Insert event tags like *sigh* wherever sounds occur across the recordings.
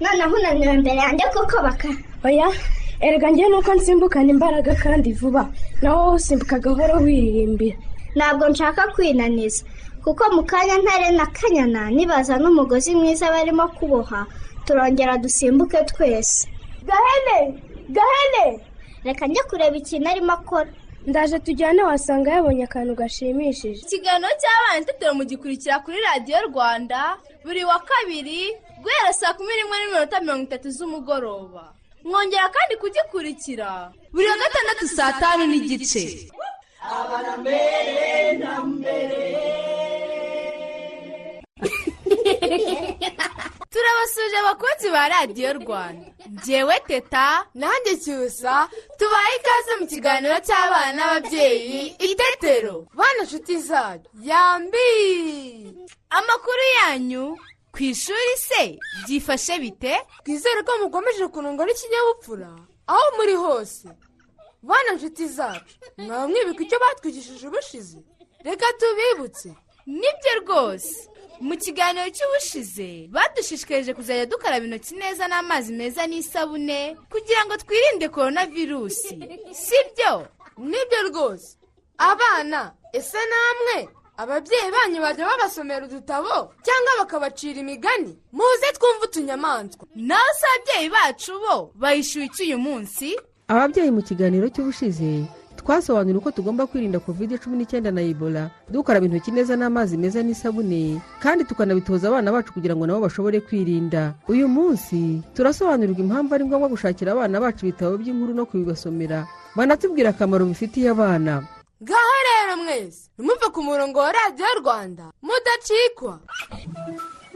noneho unaniwe imbere yanjye kuko baka. Oya erega njyewe nuko nsimbukana imbaraga kandi vuba. Nawe wowe usimbuka gahoro wiririmbira ntabwo nshaka kwinaniza. Kuko mu kanya ntare na kanyana nibaza n'umugozi mwiza barimo kuboha turongera dusimbuke twese. Gahene! Gahene! Reka njye kureba ikintu arimo akora. Ndaje tujyane wasanga yabonye akantu gashimishije. Ikiganiro cy'abana itetero mugikurikira kuri radiyo rwanda buri wa kabiri guhera saa kumi n'imwe n'iminota mirongo itatu z'umugoroba. Mwongera kandi kugikurikira buri wa gatandatu saa tanu n'igice. *laughs* turabasuje abakunzi ba radiyo rwanda. Ngewe teta nanjye cyusa tubaye ikaze mu kiganiro cy'abana n'ababyeyi itetero bana nshuti zacu. Yambi! Amakuru yanyu ku ishuri se byifashe bite? Twizere ko mukomeje kunungwa n'ikinyabupfura aho muri hose. Bana nshuti zacu mwaba mwibuka icyo batwigishije ubushize. Reka tubibutse. Nibyo rwose. Mu kiganiro cy'ubushize badushishikarije kuzajya dukaraba intoki neza n'amazi meza n'isabune kugira ngo twirinde korona virusi si byo? Nibyo rwose. Abana ese namwe? Ababyeyi banyu bajya babasomera udutabo cyangwa bakabacira imigani? Muze twumve utunyamaswa. Nawe se ababyeyi bacu bo bayishyuye iki uyu munsi? Ababyeyi mu kiganiro cy'ubushize twasobanura uko tugomba kwirinda kovide cumi n'icyenda na ebola. Dukaraba intoki neza n'amazi meza n'isabune kandi tukanabitoza abana bacu kugira ngo nabo bashobore kwirinda. Uyu munsi turasobanurirwa impamvu ari ngombwa gushakira abana bacu ibitabo by'inkuru no kubibasomera. Banatubwira akamaro bifitiye abana. Ngaho rero mwese ntimupfe ku murongo wa radiyo rwanda. Mudacikwa.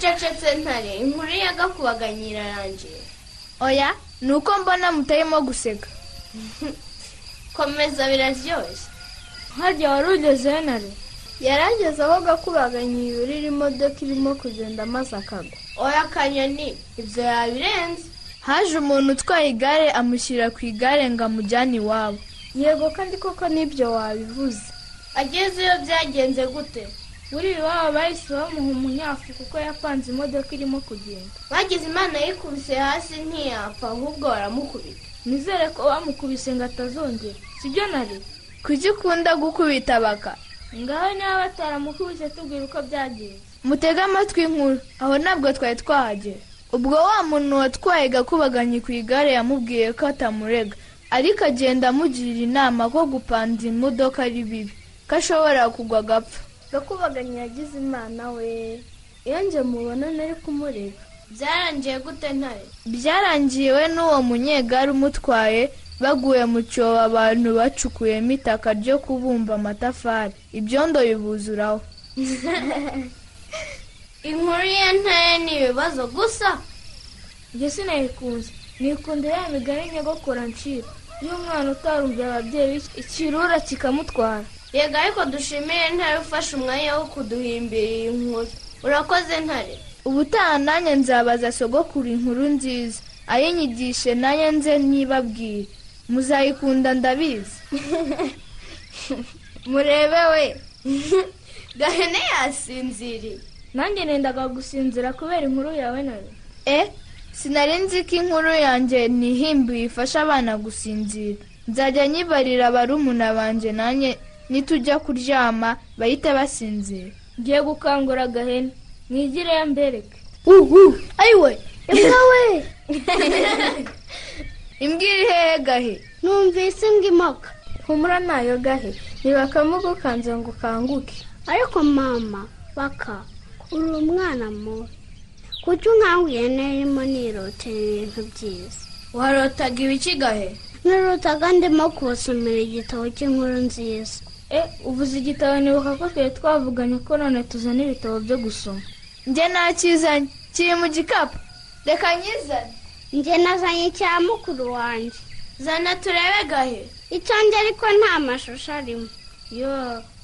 kucecetse ntare inkuru yagakubaganya irarangiye oya ni uko mbona mutarimo guseka komeza biraryoshye harya wari ugezeyo nare yarageze aho gakubaganya yurira imodoka irimo kugenda maze akagwa oya kanyoni ibyo yabirenze haje umuntu utwaye igare amushyira ku igare ngo amujyane iwabo yego kandi koko n'ibyo wabivuze agezeyo byagenze gute buriya iwabo bahise bamuha umunyafu kuko yapanze imodoka irimo kugenda. Bagize imana yikubise hasi ntiyapfa ahubwo baramukubita. Nizere ko bamukubise ngo atazongera. Sibyo nari? Kuki ukunda gukubita baka ngaho niba bataramukubise tubwira uko byagenze. Mutege amatwi inkuru. Aho ntabwo twari twahagera. Ubwo wa muntu watwaye gakubaganye ku igare yamubwiye ko atamurega. Ariko agenda amugira inama ko gupanza imodoka ari bibi ko ashobora kugwa agapfa. Gakubaganya yagize imana we. Iyo njye mubona nari kumurega. Byarangiye gute ntare byarangiye we n'uwo munyegare umutwaye baguye mu cyobo abantu bacukuyemo itaka ryo kubumba amatafari. Ibyondo bibuzuraho *laughs* inkuru ye ntare ni ibibazo gusa. Njye sinayikunze. Nikunda ya migari nyogokora ncira. Iyo umwana utarumviye ababyeyi ikirura kikamutwara. Yego ariko dushimire ntare ufashe umwanya wo kuduhimbira iyi nkuru. Urakoze ntare. Ubutaha nanjye nzabaza sogokuru inkuru nziza. Ayinyigishe nanjye nze ntibabwire muzayikunda ndabizi. *laughs* Murebe we. *laughs* Gahene yasinziriye? Nanjye nendaga gusinzira kubera inkuru yawe nawe e? Sinari nzi ko inkuru yanjye nihimbiye ifasha abana gusinzira. Nzajya nyibarira barumuna banjye nanjye nitujya kuryama bahite basinzira. Ngiye gukangura agahene mwigireyo mbereke uhu! Ayiwe imbwa we! *laughs* Imbwa iri hehe gahe numvise imbwa imoka humura na yo gahe ntibakamugukanze ngo ukanguke ariko mama baka uri umwana mubi. Kuki unkanguye nerimo nirotera ibintu byiza? Warotaga ibiki gahe nirutaga ndimo kubasomera igitabo cy'inkuru nziza. E uvuze igitabo nibuka ko twari twavuganye ko none tuzana ibitabo byo gusoma. Njye nakizanye. Kiri mu gikapu. Reka nyizane njye nazanye icya mukuru wanjye. Zana turebe gahe? Icyanjye ariko nta mashusho arimo. Yo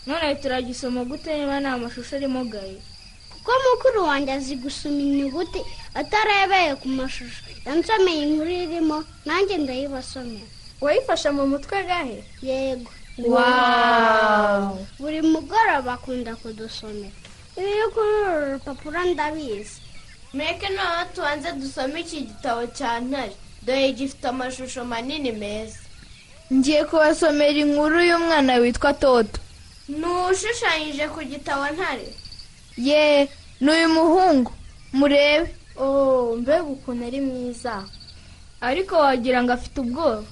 none turagisoma gute niba nta mashusho arimo gahe? Kuko mukuru wanjye azi gusoma inyuguti atarebeye ku mashusho. Yansomeye inkuru irimo nanjye ndayibasomera. Wayifashe mu mutwe gahe? Yego. Buri mugoroba akunda kudusomera. Ibiri kuri uru rupapuro ndabizi. Mureke noneho tubanze dusome iki gitabo cya ntare. Dore gifite amashusho manini meza. Ngiye kubasomera inkuru y'umwana witwa toto. Ni ushushanyije ku gitabo ntare. Ye ni uyu muhungu. Murebe. Oh mbega ukuntu ari mwiza. Ariko wagira ngo afite ubwoba.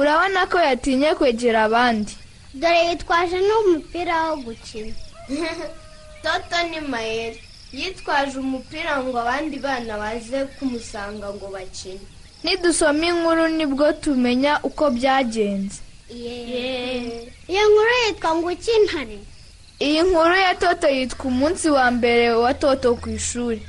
Urabona ko yatinye kwegera abandi. Dore yitwaje n'umupira wo gukina. *laughs* Toto ni mayeri yitwaje umupira ngo abandi bana baze kumusanga ngo bakine. Nidusoma inkuru ni bwo tumenya uko byagenze. Iyo nkuru yitwa ngo ukintare iyi nkuru ya toto yitwa umunsi wa mbere wa toto ku ishuri.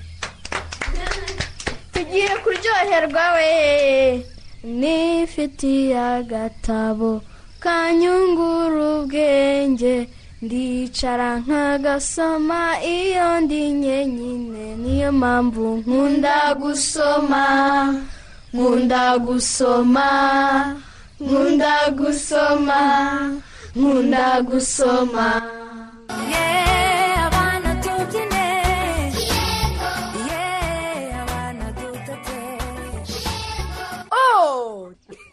Tugiye kuryoherwa we. Nifitiye agatabo kanyungura ubwenge ndicara nkagasoma iyo ndi nyenyine niyo mpamvu nkunda gusoma nkunda gusoma nkunda gusoma nkunda gusoma.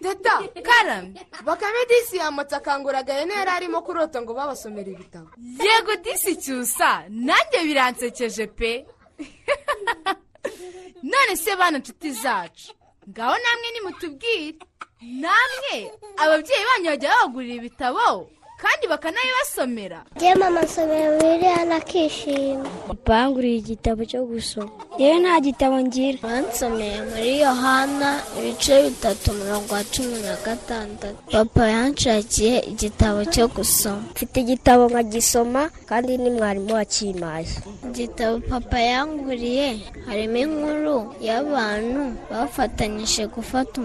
Teta, karame, bakame disi yamutse akangura agahene yari arimo kurota ngo babasomere ibitabo. Yego disi cyusa, nanjye biransekeje pe. *laughs* None se bana nshuti zacu, ngaho namwe nimutubwire. Namwe, ababyeyi banyu bajya babagurira ibitabo kandi bakanabibasomera. njye mama nsomera bibiliya nakishima banguriye igitabo cyo gusoma. Yewe nta gitabo ngira. Bansomeye muri yohana ibice bitatu mirongo cumi na gatandatu. Papa yanshakiye igitabo cyo gusoma. Mfite igitabo nkagisoma kandi ni mwarimu wakimaye. Igitabo papa yanguriye harimo inkuru y'abantu bafatanyije gufata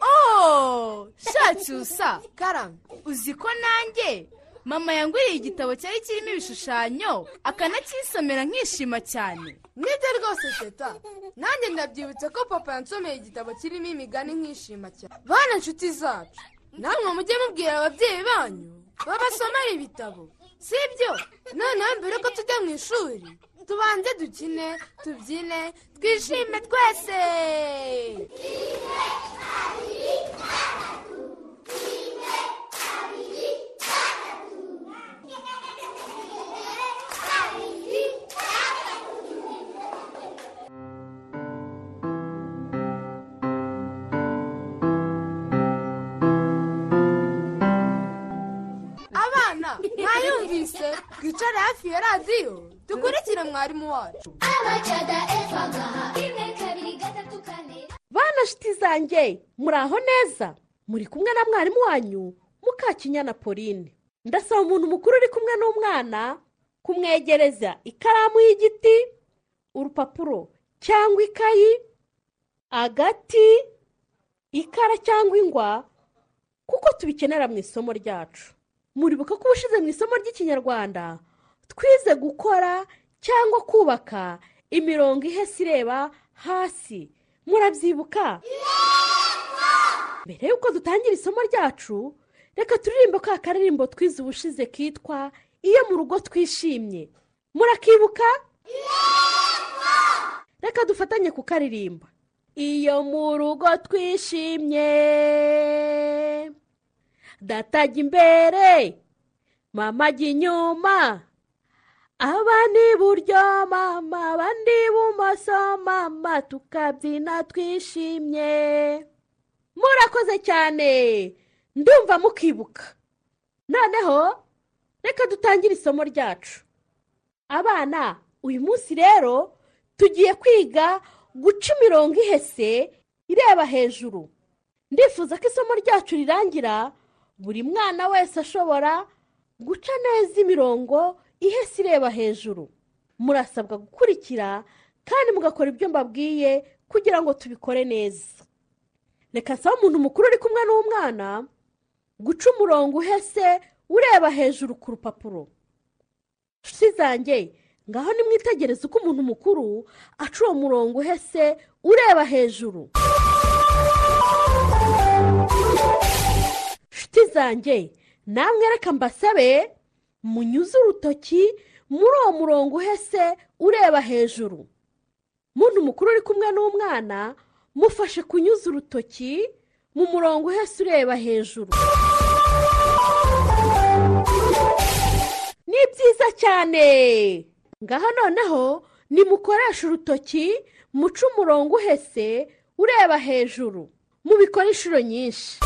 amashuri Oh! *laughs* Shacyusa, karame, uzi ko nanjye mama yanguriye igitabo cyari kirimo ibishushanyo akanakisomera nkishima cyane. Nibyo rwose teta. Nanjye ndabyibutse ko papa yansomeye igitabo kirimo imigani nkishima cyane. Bana nshuti zacu namwe mujye mubwira ababyeyi banyu babasomera ibitabo sibyo? Noneho mbere ko tujya mu ishuri tubanze dukine tubyine twishime twese. abana mwayumvise twicare hafi ya radiyo dukurikire mwarimu wacu bana shiti zanjye muri aho neza muri kumwe na mwarimu wanyu mukakinyana pauline ndasaba umuntu mukuru uri kumwe n'umwana kumwegereza ikaramu y'igiti urupapuro cyangwa ikayi agati ikara cyangwa ingwa kuko tubikenera mu isomo ryacu. Muribuka ko ubushize mu isomo ry'ikinyarwanda twize gukora cyangwa kubaka imirongo ihese ireba hasi. Murabyibuka? Mbere y'uko dutangira isomo ryacu reka turirimbe ka karirimbo twize ubushize kitwa iyo mu rugo twishimye. Murakibuka? Reka dufatanye kukaririmba iyo mu rugo twishimye. Data ajya imbere mama ajya inyuma abandi iburyo mama. Abandi ibumoso mama. Tukabyina twishimye. Murakoze cyane. Ndumva mukibuka. Noneho reka dutangire isomo ryacu. Abana uyu munsi rero tugiye kwiga guca imirongo ihese ireba hejuru. Ndifuza ko isomo ryacu rirangira buri mwana wese ashobora guca neza imirongo ihese ireba hejuru. Murasabwa gukurikira kandi mugakora ibyo mbabwiye kugira ngo tubikore neza. Reka nsaba umuntu mukuru uri kumwe n'umwana guca umurongo uhese ureba hejuru ku rupapuro. Zanjye ngaho nimwitegereze uko umuntu mukuru aca uwo murongo uhese ureba hejuru. Nshuti zanjye. Namwe reka mbasabe munyuze urutoki muri uwo murongo uhese ureba hejuru. Muntu mukuru uri kumwe n'umwana mufashe kunyuza urutoki mu murongo uhese ureba hejuru. Ni byiza cyane. Ngaha noneho nimukoreshe urutoki muce umurongo uhese ureba hejuru. Mubikore inshuro nyinshi.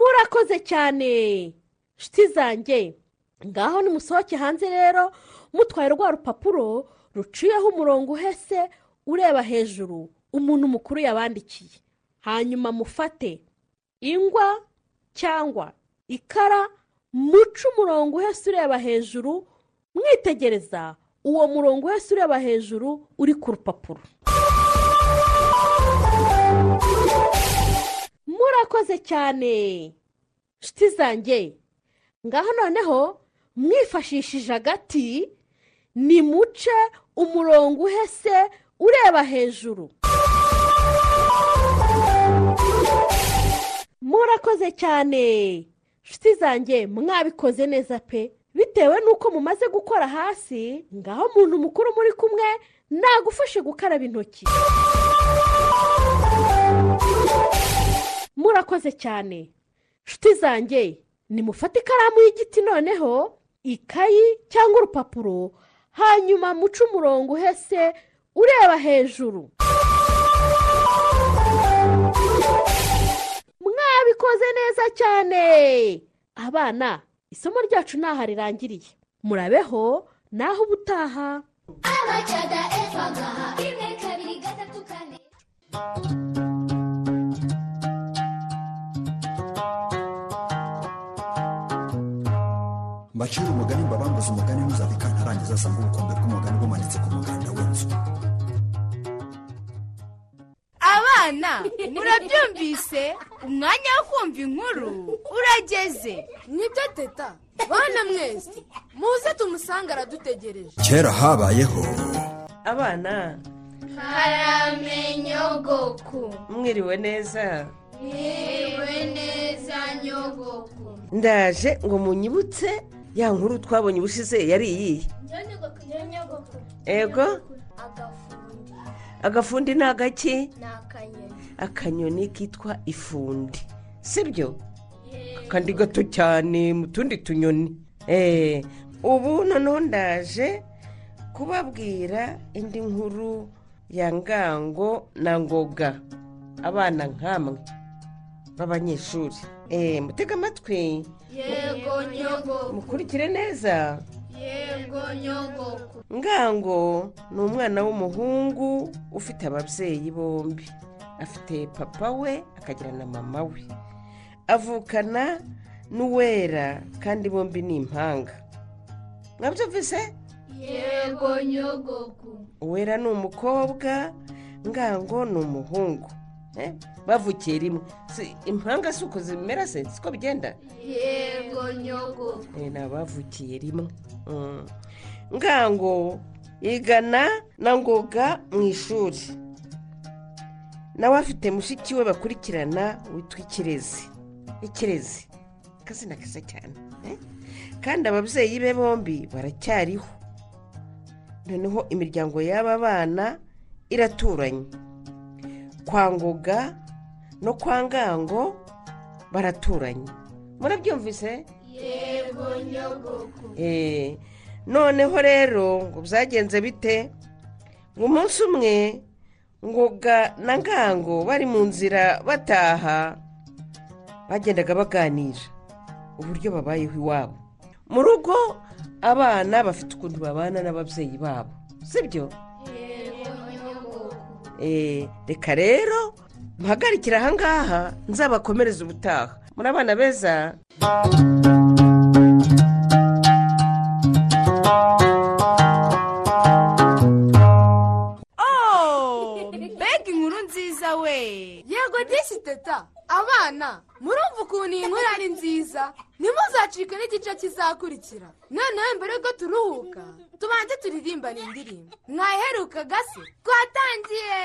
Murakoze cyane. Nshuti zanjye. Ngaho nimusohoke hanze rero mutwaye rwa rupapuro ruciyeho umurongo uhese ureba hejuru umuntu mukuru yabandikiye. Hanyuma mufate ingwa cyangwa ikara muce umurongo uhese ureba hejuru mwitegereza uwo murongo uhese ureba hejuru uri ku rupapuro. Murakoze cyane. Nshuti zanjye ngaho noneho mwifashishije agati nimuce umurongo uhese ureba hejuru. Murakoze cyane. Nshuti zanjye mwabikoze neza pe. Bitewe n'uko mumaze gukora hasi ngaho umuntu mukuru muri kumwe nagufashe gukaraba intoki. Murakoze cyane. Nshuti zanjye nimufate ikaramu y'igiti noneho ikayi cyangwa urupapuro hanyuma muce umurongo uhese ureba hejuru. Mwabikoze neza cyane. Abana isomo ryacu ntaho rirangiriye. Murabeho naho ubutaha. Abacada efagaha rimwe kabiri gatatu kane. Mbacira umugani mbabambuze umugani ntuzave kantarangiza asanga ubukombe bw'umugani bumanitse ku muganda w'inzu. Abana murabyumvise? Umwanya wo kumva inkuru? Urageze. Nibyo teta. Bana mwese muze tumusange aradutegereje. Kera habayeho. Abana. Haramenyogoku. Mwiriwe neza. Niwe neza nyogoku. Ndaje ngo munyibutse ya nkuru twabonye ubushize yari iyihe nyogoku ego? Agafundi. Ni agaki? Ni akanyoni. Kitwa ifundi. Sibyo? Kandi gato cyane mu tundi tunyoni. Eee ubu noneho ndaje kubabwira indi nkuru ya ngango na ngoga abana nk'amwe b'abanyeshuri. Eee mutege amatwi. Yego nyogoku mukurikire neza. Yego nyogoku ngango ni umwana w'umuhungu ufite ababyeyi bombi. Afite papa we akagira na mama we. Avukana n'uwera kandi bombi ni impanga. Mwabyumvise yego nyogoku uwera ni umukobwa ngango ni umuhungu. Bavukiye rimwe impanga si uko zimera se? Siko bigenda? Yego nyogoku Eh, ni abavukiye rimwe Mm. ngango yigana na ngoga mu ishuri. Nawe afite mushiki we bakurikirana witwa ikirezi. Ikirezi. Akazina keza cyane. Eh? kandi ababyeyi be bombi baracyariho. Noneho imiryango y'aba bana iraturanye. Kwa ngoga no kwa ngango baraturanye. Murabyumvise? Yego nyogoko Eh, noneho rero ngo byagenze bite? Ngo umunsi umwe ngoga na ngango bari mu nzira bataha bagendaga baganira uburyo babayeho iwabo. Mu rugo abana bafite ukuntu babana n'ababyeyi babo sibyo? Reka rero mpagarikire ahangaha nzabakomereze ubutaha. Muri abana beza? Oh, disi teta. Abana murumva ukuntu iyi nkuru ari nziza? Ntimuzacike n'igice kizakurikira. Noneho mbere yuko turuhuka tubanze turirimbane indirimbo. Mwayiherukaga se? Twatangiye!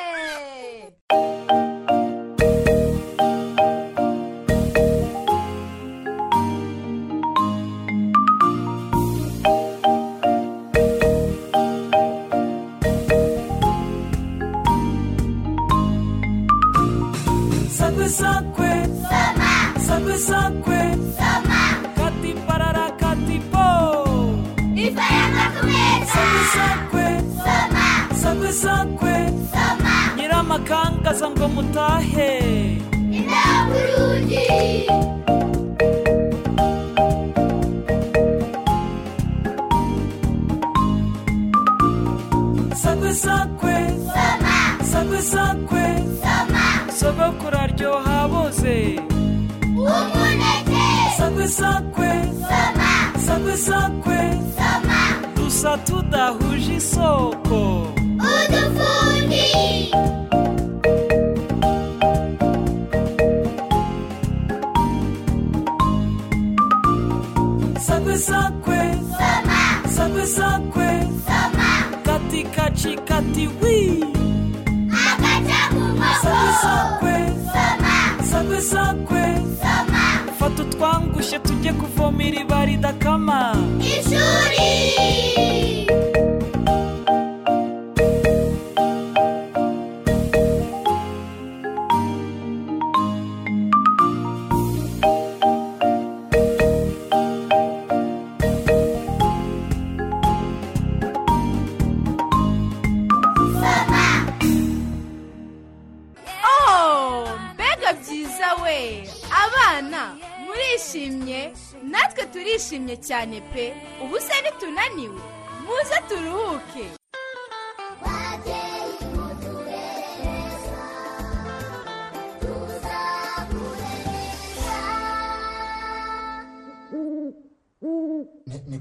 Tujye kuvoma iriba ridakama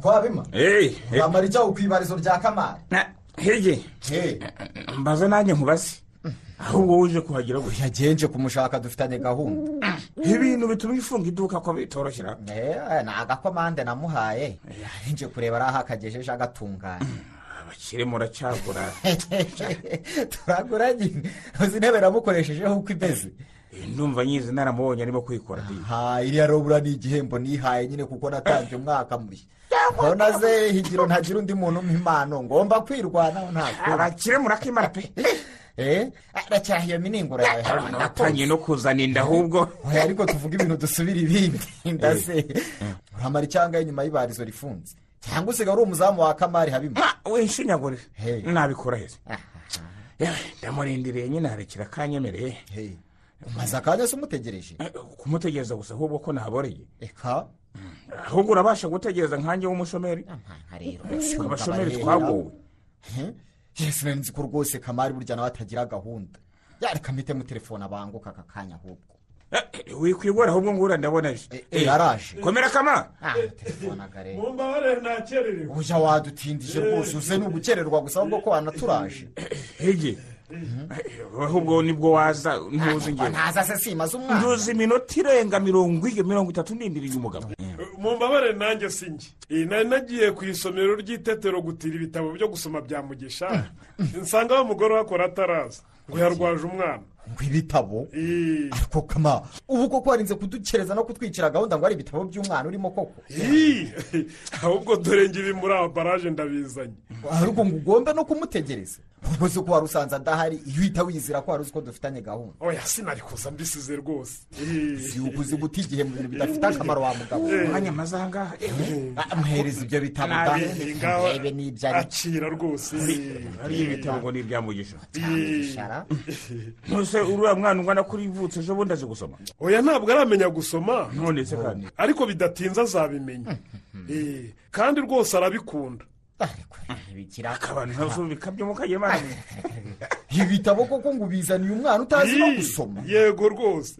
ni kwa bima eee wamara icyaho ku ibarizo rya kamari hege mbaza nanjye nkubaze ahubwo wuje kuhagira gutya. Yagenje kumushaka dufitanye gahunda. Ibintu bituma ifunga iduka ko bitoroshera. Eh, ni agakomande namuhaye. Nje kureba ari aho akagejeje agatunganya abakire muracyagura *laughs* turagura nyine uzi intebe namukoreshejeho uko imeze. Ndumva nyizi naramubonye arimo kwikora. Iriya robura ni igihembo nihaye nyine kuko natanze umwaka mushya. Urabona ze? Higiro ntagira undi muntu impano ngomba kwirwanaho ntabwo abakire murakimara pe. *laughs* Eh? Aracyari iyo mininguro yawe. Harimo natangiye no kuzana inda ahubwo. Oya ariko tuvuga ibintu dusubira ibindi. *laughs* Ndase uramara icyanga inyuma y'ibarizo rifunze. Cyangwa usiga ari umuzamu wa kamari habimo winshinyagure nabikora heza Yewe, ndamurindiriye nyine harekera akanyemereye umaze akanya se umutegereje? Kumutegereza gusa ahubwo ko naboreye. Eka? Ahubwo urabasha gutegereza nkanjye w'umushomeri. Abashomeri twagowe yesu nari nzi ko rwose kamari burya nawe atagira gahunda. Yareka mpite mu telefone abanguka aka kanya ahubwo. Wikwigora ahubwo ngura ndabona aje eh, araje. komera kama. Telefonaga rero mumbabarire nakererewe ujya wadutindije rwose. Uze ni ugukererwa gusa ahubwo ko wanaturaje. Hege. Ahubwo ni bwo waza ntuzi ingero ntaza se simaze umwana ntuzi iminota irenga mirongo ine mirongo itatu n'indiriye umugabo. Mumbabarire nanjye sinjye iyi nari nagiye ku isomero ry'itetero gutira ibitabo byo gusoma bya mugisha. Nsanga wa mugore uhakora ataraza. Ngo yarwaje umwana. Ngo ibitabo? Ariko kama ubu koko warinze kudukereza no kutwicira gahunda ngo ari ibitabo by'umwana urimo koko? Ii, *laughs* ahubwo dore ngibi muri aba baraje ndabizanye. Ariko ngo ugombe no kumutegereza. Ubuze ko wari usanze adahari iyo uhita wizira ko wari uzi ko dufitanye gahunda. Oya sinari kuza mbisize rwose. Si ukuzi guta igihe mu bintu bidafite akamaro wa mugabo. Umwanya maze aha ngaha Ah, muhereza ibyo bitabo urebe n'ibyo ari akira rwose. Hariya ibitabo ngo ni ibya mugisha. Shara. *laughs* ntuse uriya mwana ungana kuri ivutse ejo bundi azi gusoma. Oya ntabwo aramenya gusoma. None se kandi. Ariko bidatinze azabimenya *laughs* Eh, kandi rwose arabikunda. Akabantu ntazo bikabyo mukagira imana ibitabo koko ngo ubizaniye umwana utazi no gusoma. yego rwose.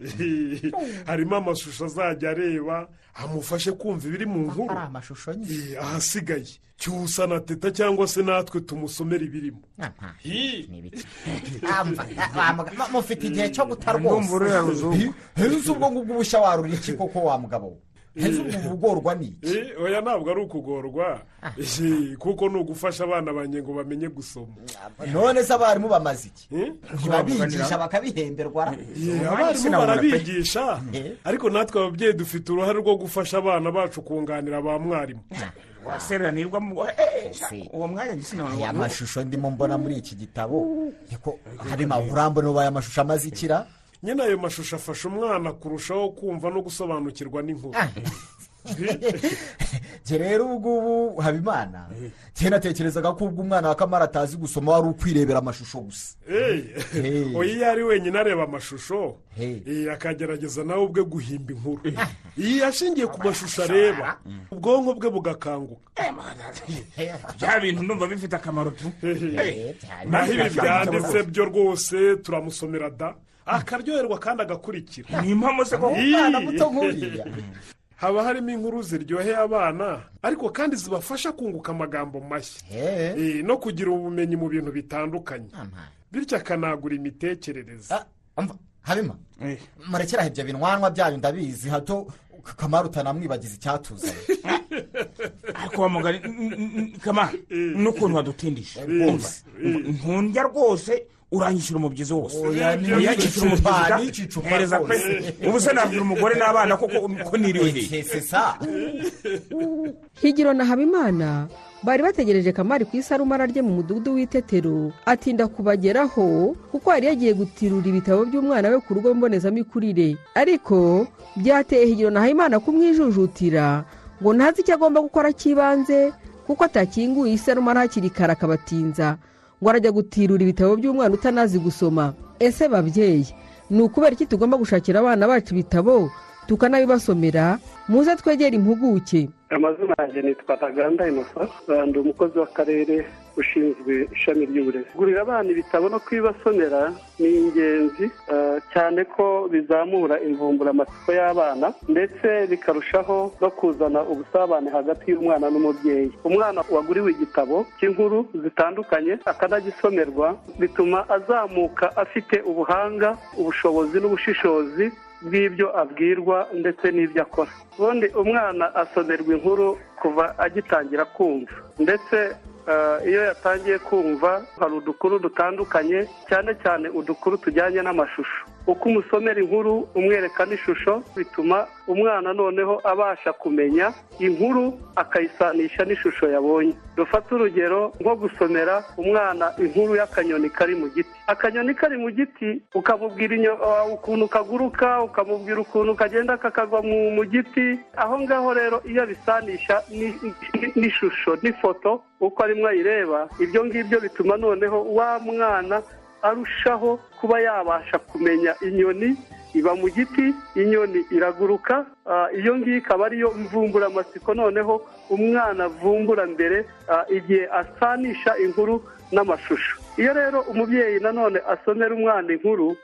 Harimo amashusho azajya areba amufashe kumva ibiri mu nkuru. Ari amashusho nyine. Ahasigaye. Cyusa na teta cyangwa se natwe tumusomera ibirimo. Hi. Wa- mufite igihe cyo guta heza ubwo ngubwo ubushya warura iki koko wa mugabo we heza ubwo ugorwa ni iki? Eh, oya ntabwo ari ukugorwa. Eh, kuko ni ugufasha abana banjye ngo bamenye gusoma. None se abarimu bamaze iki? Eh? ntibabigisha bakabihemberwa? Eh, abarimu barabigisha. Ariko natwe ababyeyi dufite uruhare rwo gufasha abana bacu kunganira ba mwarimu. Waseranirwa mu uwo mwanya aya gisinabona mashusho ndimo mbona muri iki gitabo. Niko harimo urambona ubaye amashusho amaze ikira. Nyine ayo mashusho afasha umwana kurushaho kumva no gusobanukirwa n'inkuru njye rero ubu ngubu habimana njye natekerezaga ko ubwo umwana wa kamara atazi gusoma wari ukwirebera amashusho gusa. Eh, oya iyo ari wenyine areba amashusho eh, akagerageza nawe ubwe guhimba inkuru. Iyo ashingiye ku mashusho areba. Ubwonko bwe bugakanguka. Bya bintu ndumva bifite akamaro tu. Naho ibi byanditse byo rwose turamusomera da. Akaryoherwa kandi agakurikira. Ni impamo se koko? Umwana muto nk'uriya haba harimo inkuru ziryoheye abana ariko kandi zibafasha kunguka amagambo mashya. Eh, no kugira ubumenyi mu bintu bitandukanye. Bityo akanagura imitekerereze. Habima murekeraho ibyo binwanwa byanyu ndabizi. Hato kamara utanamwibagiza icyatuzanye *laughs* ariko wa mugari n- n- n- kama n'ukuntu wadutindije. Ntundya rwose uranyishyura umubyizi wose. Cupa, umubyizi hereza pe. ubu se nabwira umugore n'abana koko ko niriwe hehe higiro na habimana bari bategereje kamari ku isarumara rye mu mudugudu w'itetero. Atinda kubageraho kuko yari yagiye gutirura ibitabo by'umwana we ku rugo mbonezamikurire. Ariko byateye higiro na habimana kumwijujutira ngo ntazi icyo agomba gukora cy'ibanze kuko atakinguye isarumara hakiri kare akabatinza. Ngo arajya gutirura ibitabo by'umwana utanazi gusoma. Ese babyeyi ni ukubera iki tugomba gushakira abana bacu ibitabo tukanabibasomera? Muze twegere impuguke. Amazina yanjye nitwa ntaganda inosa ndi umukozi w'akarere ushinzwe ishami ry'uburezi. Kugurira abana ibitabo no kubibasomera ni ingenzi eh, cyane ko bizamura imvumburamatsiko y'abana ndetse bikarushaho no kuzana ubusabane hagati y'umwana n'umubyeyi. Umwana waguriwe igitabo cy'inkuru zitandukanye akanagisomerwa bituma azamuka afite ubuhanga ubushobozi n'ubushishozi bw'ibyo abwirwa ndetse n'ibyo akora. Ubundi umwana asomerwa inkuru kuva agitangira kumva ndetse iyo yatangiye kumva hari udukuru dutandukanye cyane cyane udukuru tujyanye n'amashusho. Uko umusomera inkuru umwereka n'ishusho bituma umwana noneho abasha kumenya inkuru akayisanisha n'ishusho yabonye. Dufate urugero nko gusomera umwana inkuru y'akanyoni kari mu giti. Akanyoni kari mu giti ukamubwira uh, ukuntu kaguruka ukamubwira ukuntu kagenda kakagwa mu giti. Aho ngaho rero iyo abisanisha ni- ni- n'ishusho n'ifoto uko arimo ayireba ibyo ngibyo bituma noneho wa mwana arushaho kuba yabasha kumenya inyoni iba mu giti inyoni iraguruka. Ah, iyo ngiyo ikaba ariyo mvumburamatsiko noneho umwana avumbura mbere ah, igihe asanisha inkuru n'amashusho. Iyo rero umubyeyi nanone asomera umwana inkuru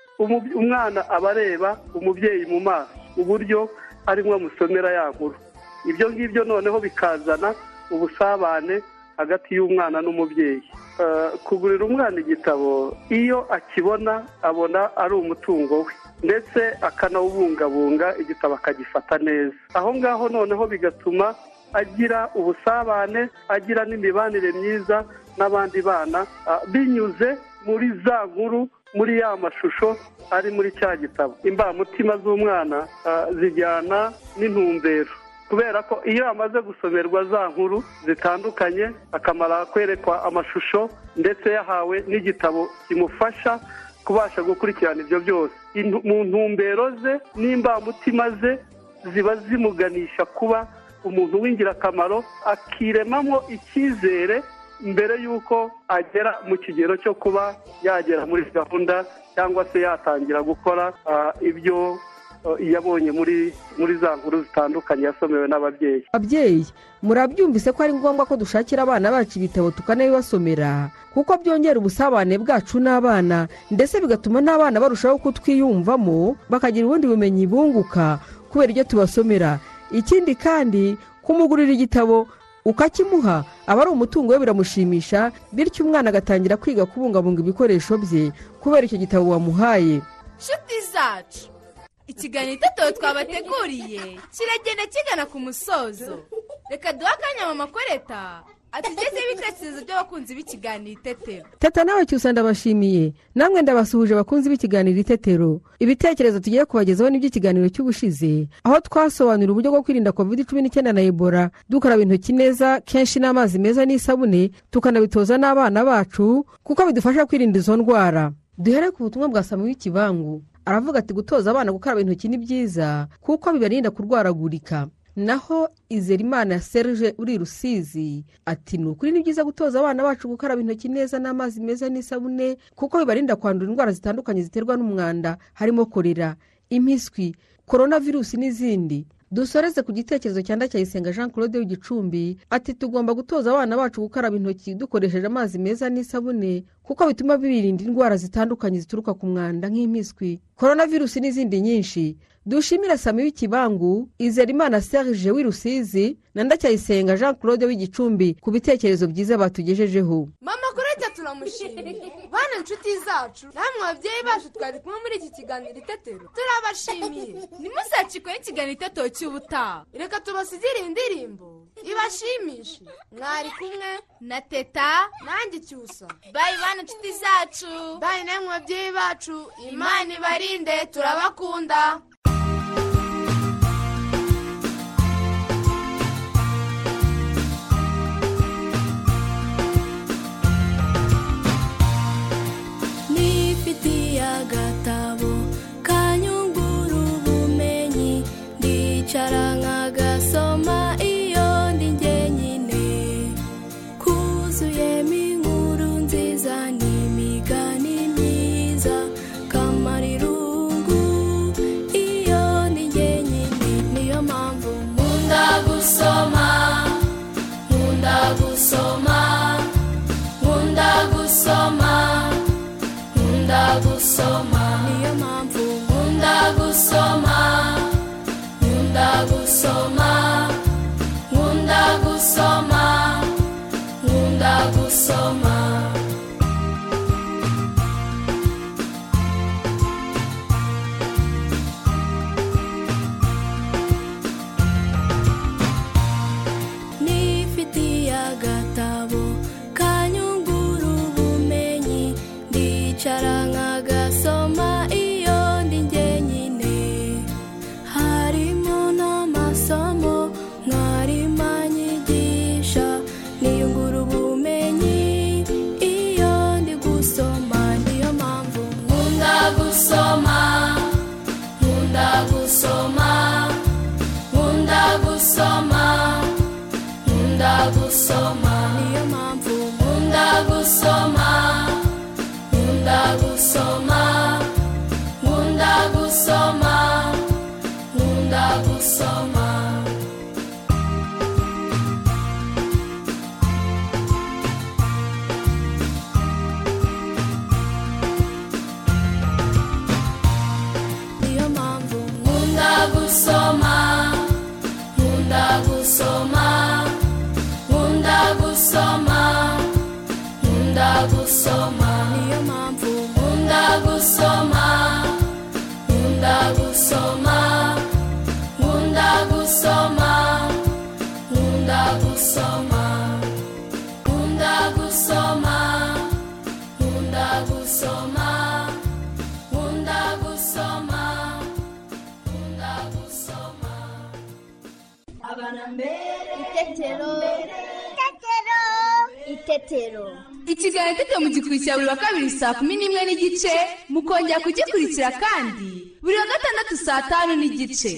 umwana aba areba umubyeyi mu maso uburyo arimo amusomera ya nkuru. Ibyo ngibyo noneho bikazana ubusabane hagati y'umwana n'umubyeyi. Eh, kugurira umwana igitabo iyo akibona abona ari umutungo we. Ndetse akanawubungabunga igitabo akagifata neza. Aho ngaho noneho bigatuma agira ubusabane agira n'imibanire myiza n'abandi bana ah, binyuze muri za nkuru muri ya mashusho ari muri cya gitabo. Imbamutima z'umwana ah, zijyana n'intumbero. Kubera ko iyo amaze gusomerwa za nkuru zitandukanye akamara kwerekwa amashusho ndetse yahawe n'igitabo kimufasha kubasha gukurikirana ibyo byose. Mu ntumbero ze n'imbamutima ze ziba zimuganisha kuba umuntu w'ingirakamaro akiremamo icyizere mbere y'uko agera mu kigero cyo kuba yagera muri gahunda cyangwa se yatangira gukora ah, ibyo ah, yabonye muri muri za nkuru zitandukanye yasomewe n'ababyeyi. Ababyeyi murabyumvise ko ari ngombwa ko dushakira abana bacu ibitabo tukanabibasomera kuko byongera ubusabane bwacu n'abana ndetse bigatuma n'abana barushaho kutwiyumvamo bakagira ubundi bumenyi bunguka kubera ibyo tubasomera. Ikindi kandi kumugurira igitabo ukakimuha aba ari umutungo we biramushimisha bityo umwana agatangira kwiga kubungabunga ibikoresho bye kubera icyo gitabo wamuhaye. Nshuti zacu. Ikiganiro itetero twabateguriye. Kiragenda kigana ku musozo. Reka duhe akanya mama koreta atugezeho ibitekerezo by'abakunzi b'ikiganiro itetero. Teta nawe cyusa ndabashimiye namwe ndabasuhuje abakunzi b'ikiganiro itetero. Ibitekerezo tugiye kubagezaho n'iby'ikiganiro cy'ubushize. Aho twasobanura uburyo bwo kwirinda covid cumi n'icyenda na ebola. Dukaraba intoki neza kenshi n'amazi meza n'isabune tukanabitoza n'abana bacu kuko bidufasha kwirinda izo ndwara. Duhere ku butumwa bwa samuel w'ikibangu aravuga ati gutoza abana gukaraba intoki ni byiza kuko bibarinda kurwaragurika. Naho izerimana serge uri rusizi ati ni ukuri ni byiza gutoza abana bacu gukaraba intoki neza n'amazi meza n'isabune kuko bibarinda kwandura indwara zitandukanye ziterwa n'umwanda harimo korera impiswi korona virusi n'izindi. Dusoreze ku gitekerezo cya ndacyayisenga jean claude w'igicumbi ati tugomba gutoza abana bacu gukaraba intoki dukoresheje amazi meza n'isabune kuko bituma birinda indwara zitandukanye zituruka ku mwanda nk'impiswi korona virusi n'izindi nyinshi. Dushimire sami w'ikibangu izerimana serge w'i rusizi na ndacyayisenga jean claude w'igicumbi ku bitekerezo byiza batugejejeho. Mama koreta turamushimiye bana inshuti zacu. Namwe ababyeyi bacu twari kumwe muri iki kiganiro itetero. Turabashimiye. Ntimuzacikwe n'ikiganiro itetero cy'ubutaha. Reka tubasigire indirimbo. Ibashimishe. Mwari kumwe na teta. Nanjye cyusa. Bayi bana inshuti zacu. Bayi namwe ababyeyi bacu. Imana ibarinde turabakunda. Gusoma niyo mpamvu nkunda gusoma nkunda gusoma nkunda gusoma nkunda gusoma nkunda gusoma nkunda gusoma nkunda gusoma nkunda gusoma itetero itetero ikiganiro itetero mugikurikira buri wa kabiri saa kumi n'imwe n'igice mukongera kugikurikira kandi buri wa gatandatu saa tanu n'igice.